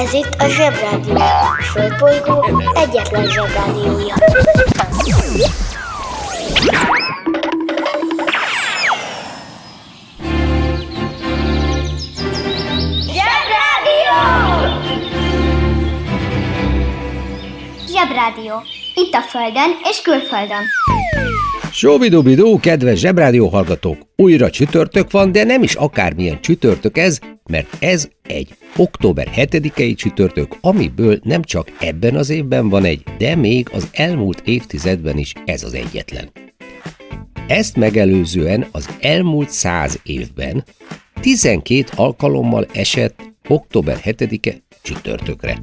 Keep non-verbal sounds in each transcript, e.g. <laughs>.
Ez itt a Zsebrádió. A Földbolygó egyetlen Zsebrádiója. Zsebrádió! Zsebrádió. Itt a Földön és külföldön. Sóbidubidó, kedves zsebrádió hallgatók! Újra csütörtök van, de nem is akármilyen csütörtök ez, mert ez egy október 7-i csütörtök, amiből nem csak ebben az évben van egy, de még az elmúlt évtizedben is ez az egyetlen. Ezt megelőzően az elmúlt száz évben 12 alkalommal esett október 7-e csütörtökre.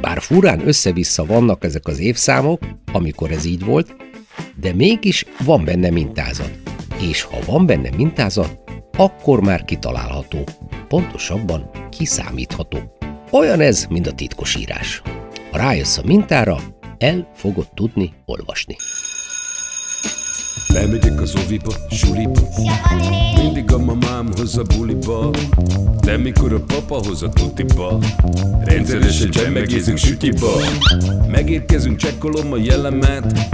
Bár furán össze-vissza vannak ezek az évszámok, amikor ez így volt, de mégis van benne mintázat. És ha van benne mintázat, akkor már kitalálható, pontosabban kiszámítható. Olyan ez, mint a titkosírás. Ha rájössz a mintára, el fogod tudni olvasni. Bemegyek az oviba, suliba Mindig a mamám hoz a buliba De mikor a papa hoz a tutiba Rendszeresen csemmegézünk sütiba Megérkezünk, csekkolom a jellemet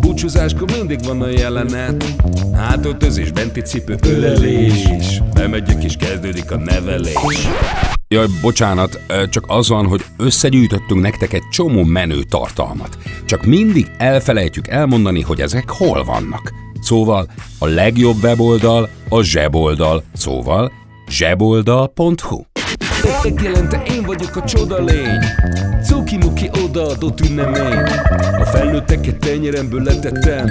Búcsúzáskor mindig van a jelenet Hátöltözés, benti cipő, ölelés Bemegyek és kezdődik a nevelés Jaj, bocsánat, csak az van, hogy összegyűjtöttünk nektek egy csomó menő tartalmat. Csak mindig elfelejtjük elmondani, hogy ezek hol vannak. Szóval a legjobb weboldal a zseboldal, szóval zseboldal.hu. Megjelente én vagyok a csoda lény. Cuki-muki odaadott ünnemény. A felnőtteket tenyeremből letettem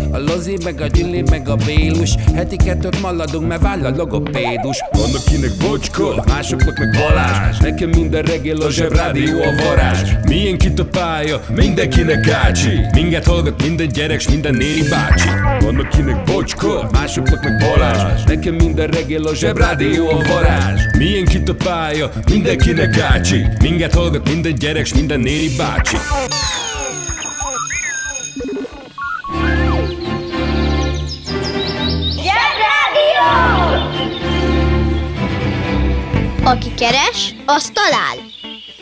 a Lozi, meg a Gyüli, meg a Bélus. Heti kettőt maladunk, mert váll a logopédus. Van akinek bocska, másoknak meg Balázs. Nekem minden reggel a zsebrádió a varázs. Milyen kit a pálya, mindenkinek ácsi. Minket hallgat minden gyerek, s minden néri bácsi. Van akinek bocska, másoknak meg Balázs. Nekem minden reggel a zsebrádió a varázs. Milyen kit a pálya, mindenkinek ácsi. Minket hallgat minden gyerek, s minden néri bácsi Aki keres, az talál.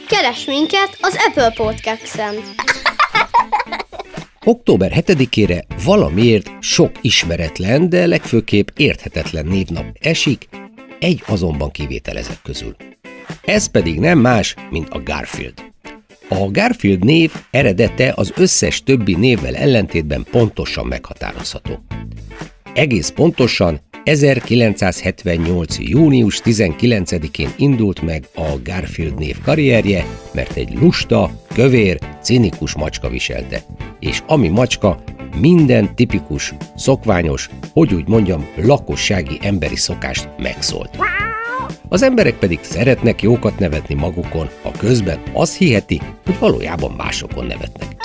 Keres minket az Apple Podcast-en. <laughs> Október 7-ére valamiért sok ismeretlen, de legfőképp érthetetlen névnap esik, egy azonban kivétel ezek közül. Ez pedig nem más, mint a Garfield. A Garfield név eredete az összes többi névvel ellentétben pontosan meghatározható. Egész pontosan 1978. június 19-én indult meg a Garfield név karrierje, mert egy lusta, kövér, cinikus macska viselte. És ami macska, minden tipikus, szokványos, hogy úgy mondjam, lakossági emberi szokást megszólt. Az emberek pedig szeretnek jókat nevetni magukon, ha közben azt hiheti, hogy valójában másokon nevetnek.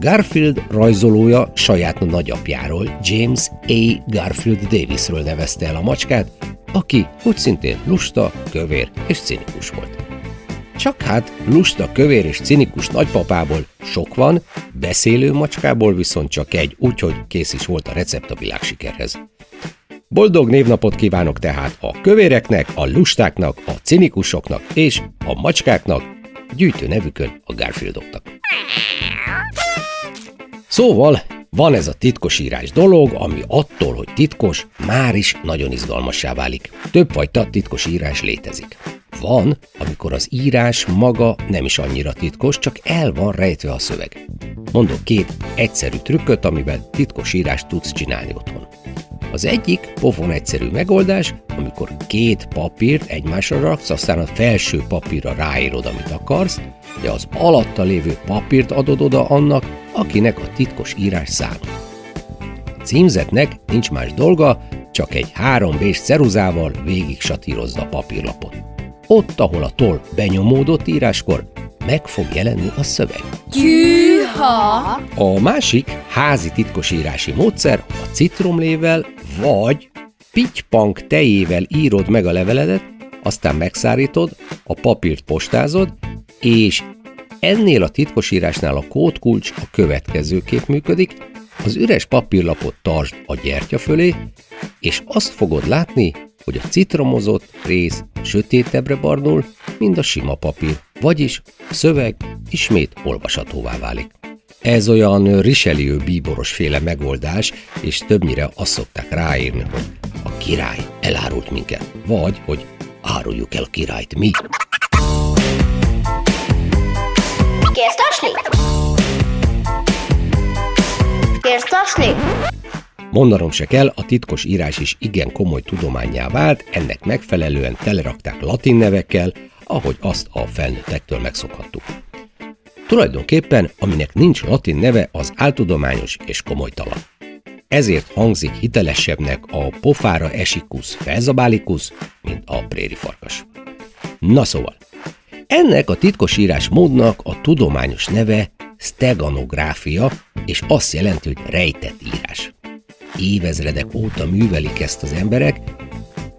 Garfield rajzolója saját nagyapjáról, James A. Garfield Davisről nevezte el a macskát, aki úgy szintén lusta, kövér és cinikus volt. Csak hát lusta, kövér és cinikus nagypapából sok van, beszélő macskából viszont csak egy, úgyhogy kész is volt a recept a világsikerhez. Boldog névnapot kívánok tehát a kövéreknek, a lustáknak, a cinikusoknak és a macskáknak, gyűjtő nevükön a Garfieldoknak. Szóval van ez a titkosírás dolog, ami attól, hogy titkos, már is nagyon izgalmassá válik. Többfajta titkosírás létezik. Van, amikor az írás maga nem is annyira titkos, csak el van rejtve a szöveg. Mondok két egyszerű trükköt, amivel titkos írást tudsz csinálni otthon. Az egyik pofon egyszerű megoldás, amikor két papírt egymásra raksz, aztán a felső papírra ráírod, amit akarsz, de az alatta lévő papírt adod oda annak, akinek a titkos írás számít. A címzetnek nincs más dolga, csak egy 3 b ceruzával végig satírozza a papírlapot. ott, ahol a toll benyomódott íráskor, meg fog jelenni a szöveg. Gyűha! A másik házi titkosírási módszer a citromlével vagy pitypank tejével írod meg a leveledet, aztán megszárítod, a papírt postázod, és ennél a titkosírásnál a kódkulcs a következőképp működik, az üres papírlapot tartsd a gyertya fölé, és azt fogod látni, hogy a citromozott rész sötétebbre barnul, mint a sima papír, vagyis a szöveg ismét olvashatóvá válik. Ez olyan Richelieu bíboros féle megoldás, és többnyire azt szokták ráírni, hogy a király elárult minket, vagy hogy áruljuk el a királyt mi. Mondanom se kell, a titkos írás is igen komoly tudományá vált, ennek megfelelően telerakták latin nevekkel, ahogy azt a felnőttektől megszokhattuk. Tulajdonképpen, aminek nincs latin neve, az áltudományos és komolytalan. Ezért hangzik hitelesebbnek a pofára esikus felzabálikus, mint a préri farkas. Na szóval, ennek a titkosírás módnak a tudományos neve steganográfia, és azt jelenti, hogy rejtett írás. Évezredek óta művelik ezt az emberek,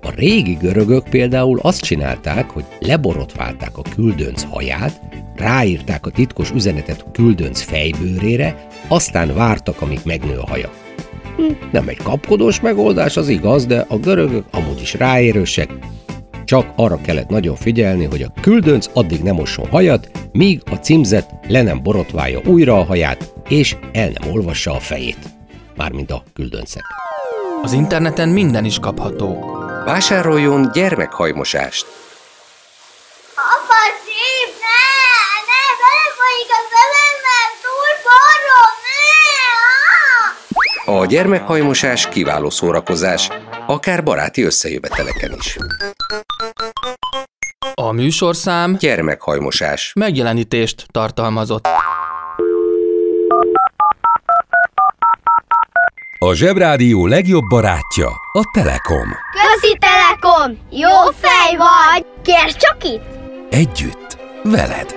a régi görögök például azt csinálták, hogy leborotválták a küldönc haját, ráírták a titkos üzenetet a küldönc fejbőrére, aztán vártak, amíg megnő a haja. Nem egy kapkodós megoldás, az igaz, de a görögök amúgy is ráérősek, csak arra kellett nagyon figyelni, hogy a küldönc addig nem mosson hajat, míg a címzet le nem borotválja újra a haját, és el nem olvassa a fejét. Mármint a küldöncek. Az interneten minden is kapható. Vásároljon gyermekhajmosást! Apa, szép, ne! Ne, belefolyik a szememmel, A gyermekhajmosás kiváló szórakozás, akár baráti összejöveteleken is. A műsorszám Gyermekhajmosás. megjelenítést tartalmazott. A Zsebrádió legjobb barátja a Telekom. Közi Telekom! Jó fej vagy! Kérsz csak itt? Együtt, veled.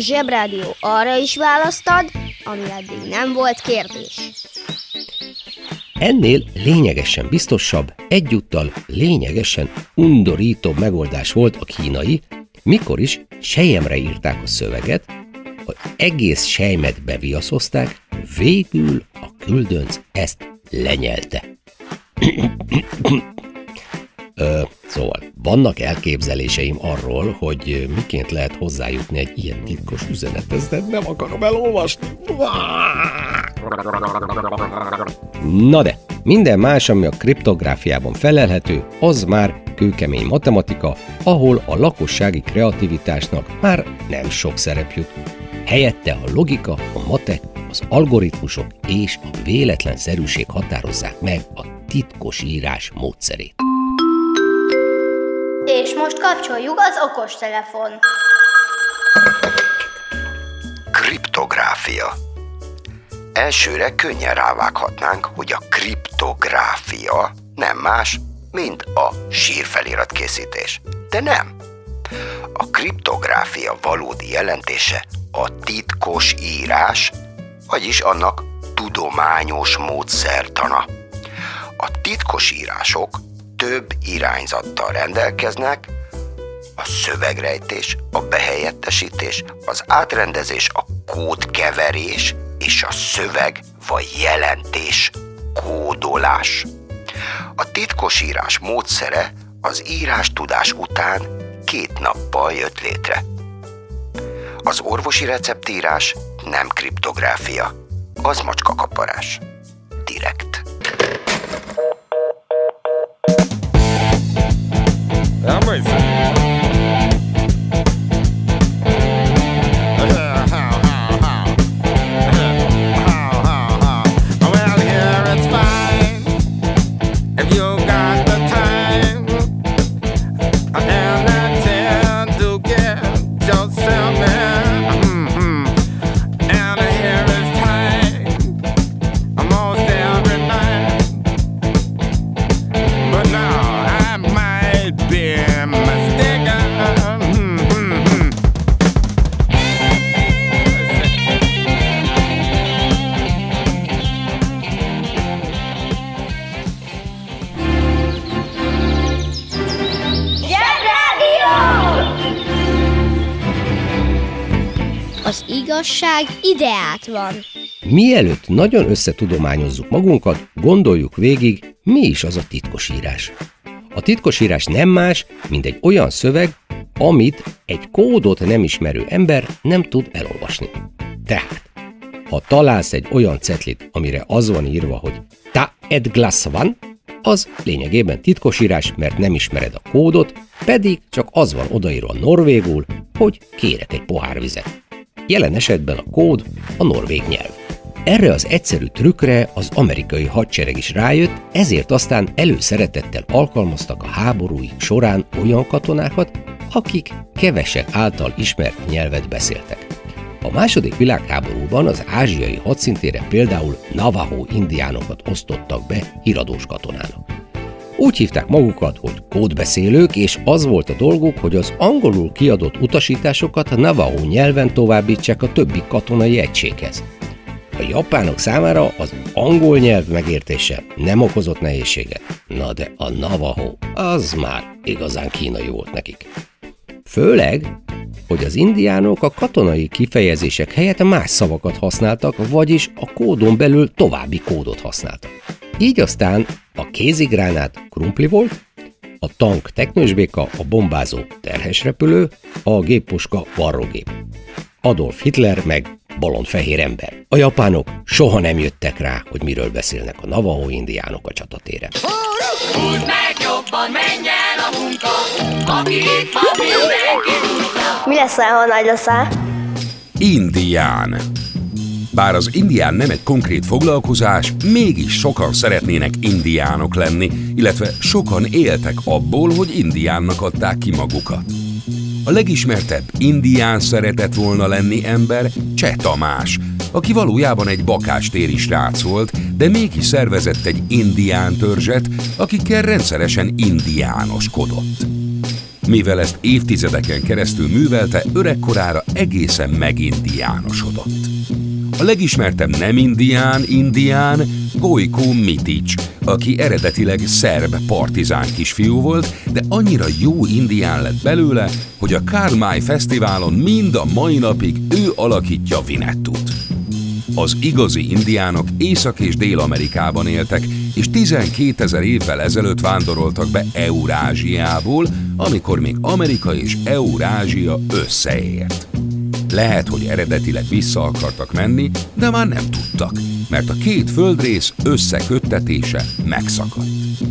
A Zsebrádió arra is választad, ami eddig nem volt kérdés. Ennél lényegesen biztosabb, egyúttal lényegesen undorítóbb megoldás volt a kínai, mikor is sejemre írták a szöveget, az egész sejmet beviaszozták, végül a küldönc ezt lenyelte. Szóval, vannak elképzeléseim arról, hogy miként lehet hozzájutni egy ilyen titkos üzenethez, de nem akarom elolvasni. Na de, minden más, ami a kriptográfiában felelhető, az már kőkemény matematika, ahol a lakossági kreativitásnak már nem sok szerep jut. Helyette a logika, a matek, az algoritmusok és a véletlenszerűség határozzák meg a titkos írás módszerét. És most kapcsoljuk az okos telefon. Kriptográfia. Elsőre könnyen rávághatnánk, hogy a kriptográfia nem más, mint a sírfelirat készítés. De nem. A kriptográfia valódi jelentése a titkos írás, vagyis annak tudományos módszertana. A titkos írások több irányzattal rendelkeznek, a szövegrejtés, a behelyettesítés, az átrendezés, a kódkeverés és a szöveg vagy jelentés kódolás. A titkosírás módszere az írás tudás után két nappal jött létre. Az orvosi receptírás nem kriptográfia, az macskakaparás. Direkt. Tá, ah, mas Jim Az igazság ideát van. Mielőtt nagyon összetudományozzuk magunkat, gondoljuk végig, mi is az a titkos írás. A titkosírás nem más, mint egy olyan szöveg, amit egy kódot nem ismerő ember nem tud elolvasni. Tehát, ha találsz egy olyan cetlit, amire az van írva, hogy ta ed glass van, az lényegében titkosírás, mert nem ismered a kódot, pedig csak az van odaírva norvégul, hogy kérek egy pohár vizet. Jelen esetben a kód a norvég nyelv. Erre az egyszerű trükkre az amerikai hadsereg is rájött, ezért aztán előszeretettel alkalmaztak a háborúik során olyan katonákat, akik kevesek által ismert nyelvet beszéltek. A második világháborúban az ázsiai hadszintéren például Navajo indiánokat osztottak be híradós katonának. Úgy hívták magukat, hogy kódbeszélők, és az volt a dolguk, hogy az angolul kiadott utasításokat Navajo nyelven továbbítsák a többi katonai egységhez. A japánok számára az angol nyelv megértése nem okozott nehézséget. Na de a Navajo, az már igazán kínai volt nekik. Főleg, hogy az indiánok a katonai kifejezések helyett más szavakat használtak, vagyis a kódon belül további kódot használtak. Így aztán a kézigránát krumpli volt, a tank teknősbéka, a bombázó terhesrepülő, a géppuska varrógép. Adolf Hitler meg balon fehér ember. A japánok soha nem jöttek rá, hogy miről beszélnek a Navajo indiánok a csatatéren. Húzd meg jobban, menj el a munka, aki itt van, mindenki Mi lesz, ha nagy leszel? Indián. Bár az indián nem egy konkrét foglalkozás, mégis sokan szeretnének indiánok lenni, illetve sokan éltek abból, hogy indiánnak adták ki magukat. A legismertebb indián szeretett volna lenni ember Cseh Tamás, aki valójában egy bakástéri srác volt, de mégis szervezett egy indián törzset, akikkel rendszeresen indiánoskodott. Mivel ezt évtizedeken keresztül művelte, öregkorára egészen megindiánosodott. A legismertebb nem indián indián Gojko Mitic, aki eredetileg szerb partizán kisfiú volt, de annyira jó indián lett belőle, hogy a May Fesztiválon mind a mai napig ő alakítja Vinettut. Az igazi indiánok Észak- és Dél-Amerikában éltek, és 12 ezer évvel ezelőtt vándoroltak be Eurázsiából, amikor még Amerika és Eurázsia összeért. Lehet, hogy eredetileg vissza akartak menni, de már nem tudtak, mert a két földrész összeköttetése megszakadt.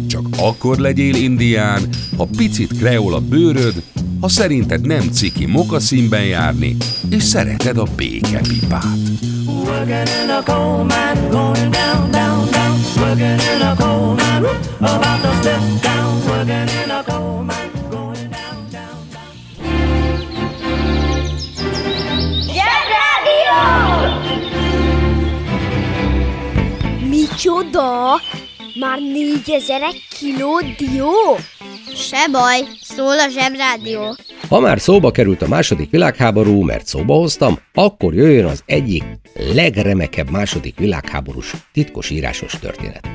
Csak akkor legyél indián, ha picit kreol a bőröd, ha szerinted nem ciki mokaszínben járni, és szereted a békepipát. Working in a coal mine, going down, down, down. Working in a coal mine, about to step down. Micsoda? Már négyezer kiló dió? Se baj, szól a zsebrádió. Ha már szóba került a második világháború, mert szóba hoztam, akkor jöjjön az egyik legremekebb második világháborús titkos írásos történet.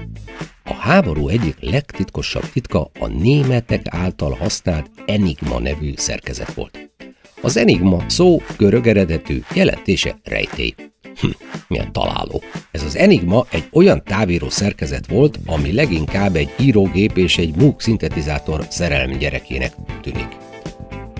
A háború egyik legtitkosabb titka a németek által használt Enigma nevű szerkezet volt. Az Enigma szó görög eredetű, jelentése rejtély. Hm, milyen találó. Ez az Enigma egy olyan távíró szerkezet volt, ami leginkább egy írógép és egy MOOC szintetizátor szerelmi gyerekének tűnik.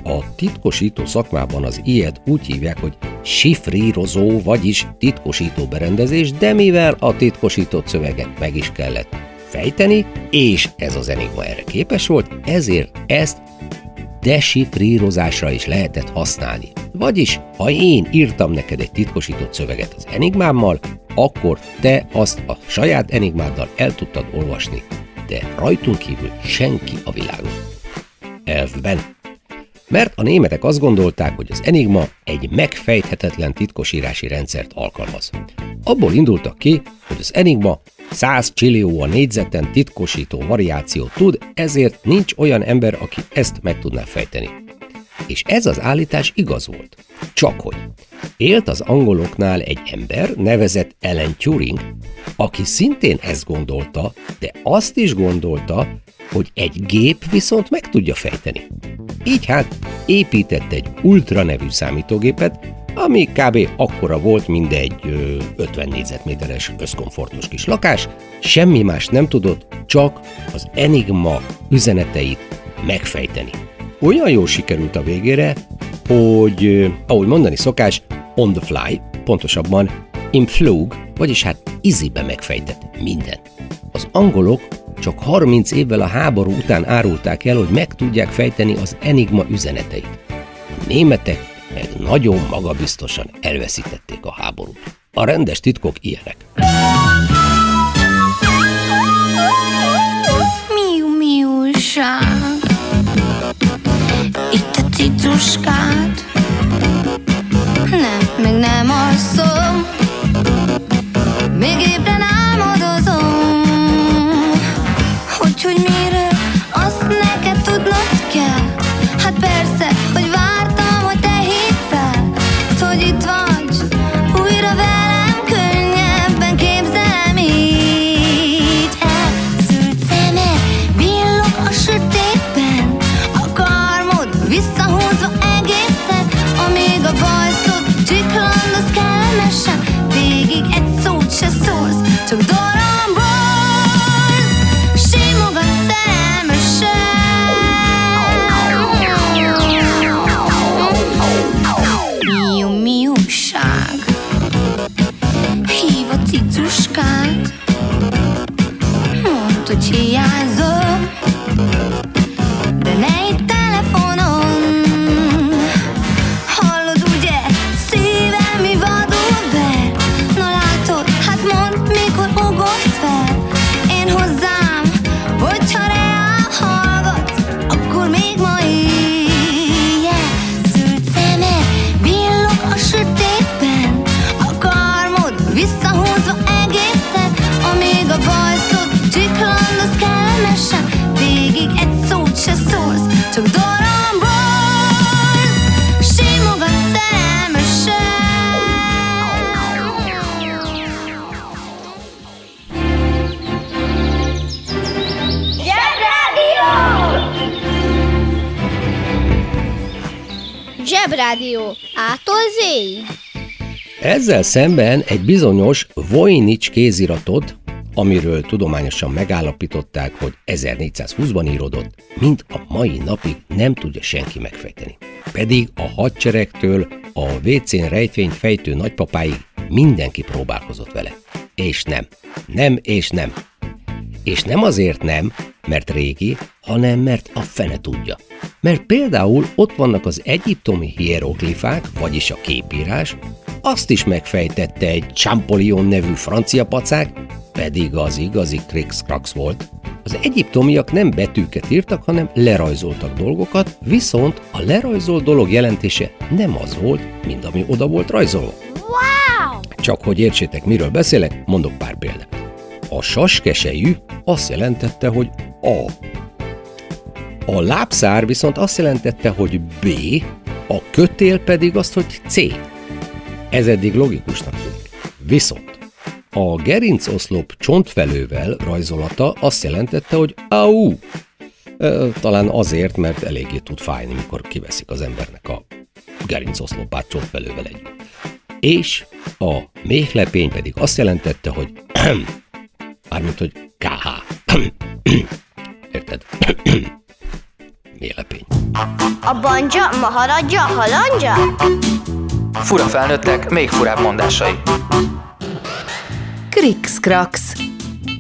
A titkosító szakmában az ilyet úgy hívják, hogy sifrírozó, vagyis titkosító berendezés, de mivel a titkosított szöveget meg is kellett fejteni, és ez az Enigma erre képes volt, ezért ezt desifrírozásra is lehetett használni. Vagyis, ha én írtam neked egy titkosított szöveget az enigmámmal, akkor te azt a saját enigmáddal el tudtad olvasni, de rajtunk kívül senki a világon. Elfben. Mert a németek azt gondolták, hogy az Enigma egy megfejthetetlen titkosírási rendszert alkalmaz. Abból indultak ki, hogy az Enigma 100 csillió a négyzeten titkosító variációt tud, ezért nincs olyan ember, aki ezt meg tudná fejteni. És ez az állítás igaz volt. Csak hogy élt az angoloknál egy ember, nevezett Ellen Turing, aki szintén ezt gondolta, de azt is gondolta, hogy egy gép viszont meg tudja fejteni. Így hát épített egy Ultra nevű számítógépet, ami kb. akkora volt, mint egy ö, 50 négyzetméteres összkomfortos kis lakás, semmi más nem tudott, csak az Enigma üzeneteit megfejteni. Olyan jól sikerült a végére, hogy, ahogy mondani szokás, on the fly, pontosabban in flug, vagyis hát izibe megfejtett minden. Az angolok csak 30 évvel a háború után árulták el, hogy meg tudják fejteni az Enigma üzeneteit. A németek meg nagyon magabiztosan elveszítették a háborút. A rendes titkok ilyenek. Mondd, hogy Zsebrádió. Ától. Ezzel szemben egy bizonyos Voynich kéziratot, amiről tudományosan megállapították, hogy 1420-ban íródott, mint a mai napig nem tudja senki megfejteni. Pedig a hadseregtől a WC-n rejtvényt fejtő nagypapáig mindenki próbálkozott vele. És nem. Nem és nem. És nem azért nem, mert régi, hanem mert a fene tudja. Mert például ott vannak az egyiptomi hieroglifák, vagyis a képírás, azt is megfejtette egy Champollion nevű francia pacák, pedig az igazi Krix-Krax volt. Az egyiptomiak nem betűket írtak, hanem lerajzoltak dolgokat, viszont a lerajzolt dolog jelentése nem az volt, mint ami oda volt rajzolva. Wow! Csak hogy értsétek, miről beszélek, mondok pár példát. A saskesejű azt jelentette, hogy A. A lábszár viszont azt jelentette, hogy B, a kötél pedig azt, hogy C. Ez eddig logikusnak tűnik. Viszont a gerincoszlop csontvelővel rajzolata azt jelentette, hogy AU. Talán azért, mert eléggé tud fájni, mikor kiveszik az embernek a gerincoszlopát csontvelővel együtt. És a méhlepény pedig azt jelentette, hogy <clears throat> mármint, hogy KH. Érted? méhlepény. A banja, maharadja, halandja? Fura felnőttek, még furább mondásai. Krix-krax.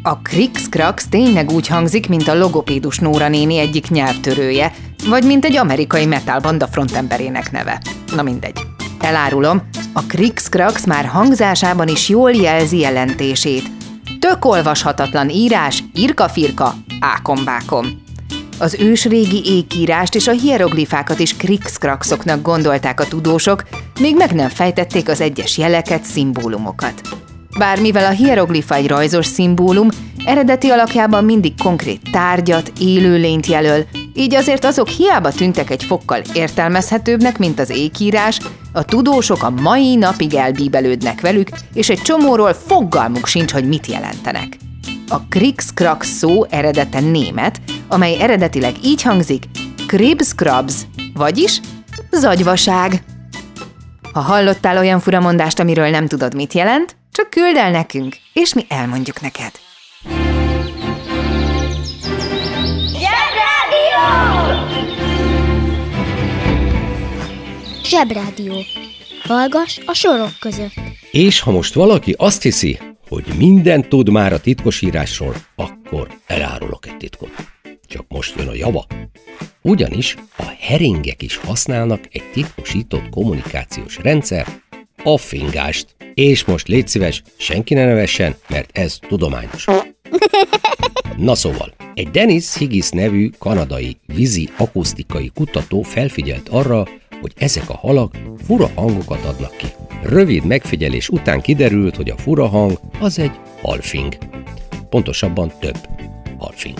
A Krix-krax tényleg úgy hangzik, mint a logopédus Nóra néni egyik nyelvtörője, vagy mint egy amerikai metalbanda frontemberének neve. Na mindegy. Elárulom, a Krix-krax már hangzásában is jól jelzi jelentését. Tök olvashatatlan írás, irka-firka, ákombákom. Az ősrégi ékírást és a hieroglifákat is krix-kraxoknak gondolták a tudósok, még meg nem fejtették az egyes jeleket, szimbólumokat. Bár mivel a hieroglifa egy rajzos szimbólum, eredeti alakjában mindig konkrét tárgyat, élőlényt jelöl, így azért azok hiába tűntek egy fokkal értelmezhetőbbnek, mint az ékírás, a tudósok a mai napig elbíbelődnek velük, és egy csomóról fogalmuk sincs, hogy mit jelentenek. A Krix-Krax szó eredete német, amely eredetileg így hangzik Kribs-Krabs, vagyis zagyvaság. Ha hallottál olyan furamondást, amiről nem tudod, mit jelent, csak küld el nekünk, és mi elmondjuk neked. Zsebrádió. Hallgass a sorok között. És ha most valaki azt hiszi, hogy mindent tud már a titkosírásról, akkor elárulok egy titkot. Csak most jön a java. Ugyanis a heringek is használnak egy titkosított kommunikációs rendszer, a fingást. És most légy szíves, senki ne nevessen, mert ez tudományos. Na szóval, egy Dennis Higgis nevű kanadai vízi akusztikai kutató felfigyelt arra, hogy ezek a halak fura hangokat adnak ki. Rövid megfigyelés után kiderült, hogy a fura hang az egy halfing. Pontosabban több halfing.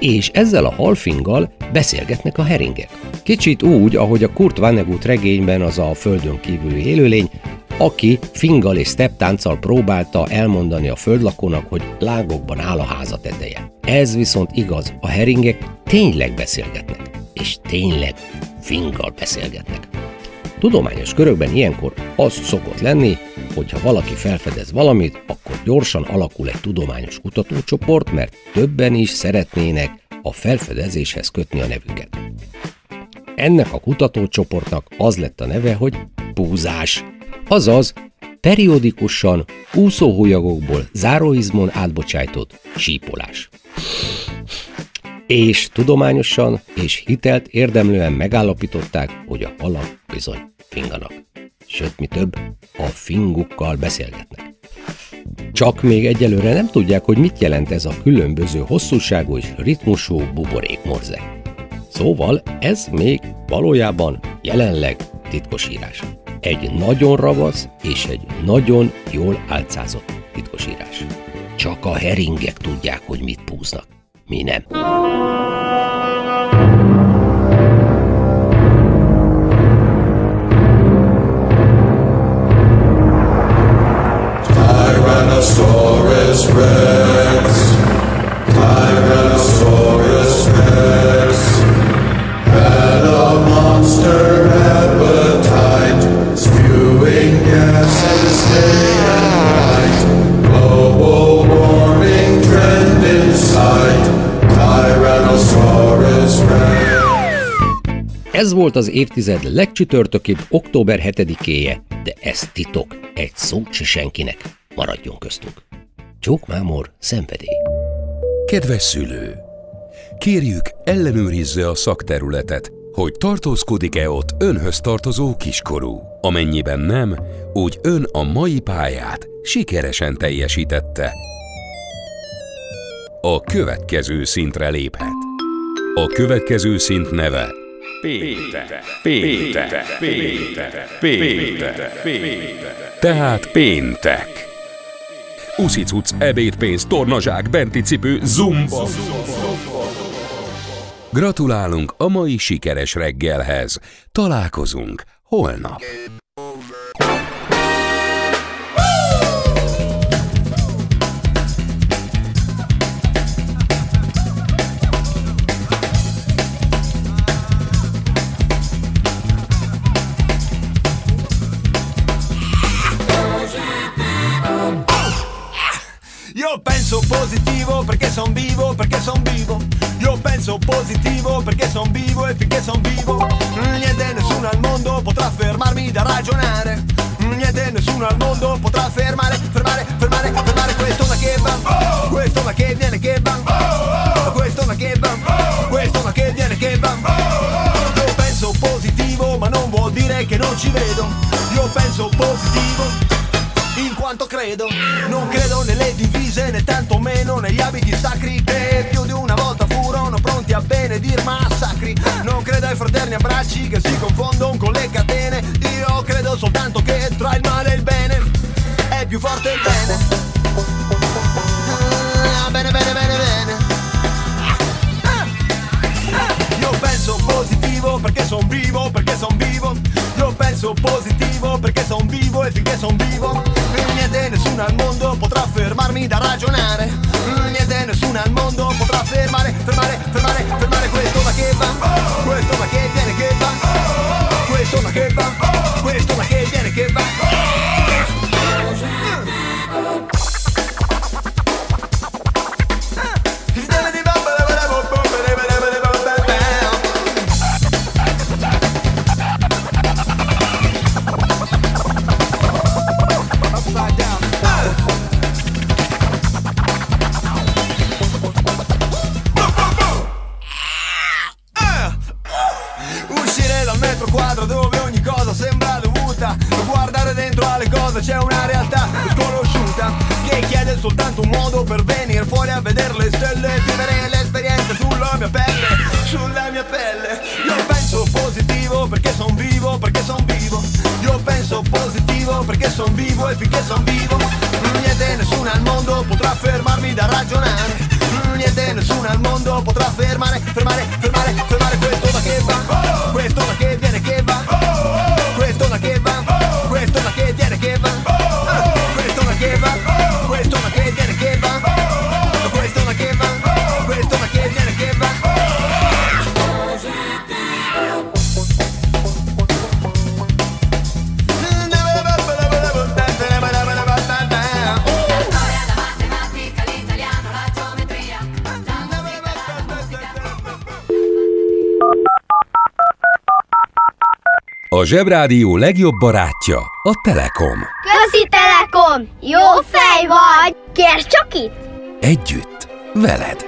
És ezzel a halfinggal beszélgetnek a heringek. Kicsit úgy, ahogy a Kurt Vonnegut regényben az a földön kívüli élőlény, aki fingal és tánccal próbálta elmondani a földlakónak, hogy lágokban áll a háza teteje. Ez viszont igaz, a heringek tényleg beszélgetnek, és tényleg finggal beszélgetnek. Tudományos körökben ilyenkor az szokott lenni, hogy ha valaki felfedez valamit, akkor gyorsan alakul egy tudományos kutatócsoport, mert többen is szeretnének a felfedezéshez kötni a nevüket. Ennek a kutatócsoportnak az lett a neve, hogy púzás. Azaz, periódikusan úszóhújagokból záróizmon átbocsájtott sípolás. És tudományosan és hitelt érdemlően megállapították, hogy a halak bizony finganak. Sőt, mi több, a fingukkal beszélgetnek. Csak még egyelőre nem tudják, hogy mit jelent ez a különböző hosszúságú és ritmusú buborékmorze. Szóval ez még valójában jelenleg titkosírás. Egy nagyon ravasz és egy nagyon jól álcázott titkosírás. Csak a heringek tudják, hogy mit púznak. Mi. Tyrannosaurus Rex. Tyrannosaurus Rex had a monster volt az évtized legcsütörtökibb október 7-éje, de ez titok, egy szót se senkinek. Maradjon köztünk. Csók szenvedély. Kedves szülő! Kérjük, ellenőrizze a szakterületet, hogy tartózkodik-e ott önhöz tartozó kiskorú. Amennyiben nem, úgy ön a mai pályát sikeresen teljesítette. A következő szintre léphet. A következő szint neve Péter, Péter, Péter, Péter, Péter. Tehát péntek. Uszicuc, ebédpénz, tornazsák, benti cipő, zumba. Gratulálunk a mai sikeres reggelhez. Találkozunk holnap. Positivo perché son vivo, perché son vivo. Io penso positivo perché son vivo e finché son vivo. Niente nessuno al mondo potrà fermarmi da ragionare. Niente nessuno al mondo potrà fermare, fermare, fermare, fermare questo ma che va. Questo ma che viene che va. Questo ma che va. Questo ma che viene che va. Io penso positivo ma non vuol dire che non ci vedo. Io penso positivo quanto credo. Non credo nelle divise né tantomeno negli abiti sacri Che più di una volta furono pronti a benedir massacri. Non credo ai fraterni abbracci che si confondono con le catene. Io credo soltanto che tra il male e il bene È più forte il bene. Ah, Bene, bene, bene, bene. Io penso positivo perché son vivo, perché son vivo. Io penso positivo perché son vivo e finché son vivo nessuno al mondo potrà fermarmi da ragionare. Niente nessuno al mondo potrà fermare, fermare, fermare, fermare questo va che va Questo ma che va fermare, fermare, fermare. A Zsebrádió legjobb barátja a Telekom. Közi Telekom! Jó fej vagy! Kérd csak itt! Együtt, veled!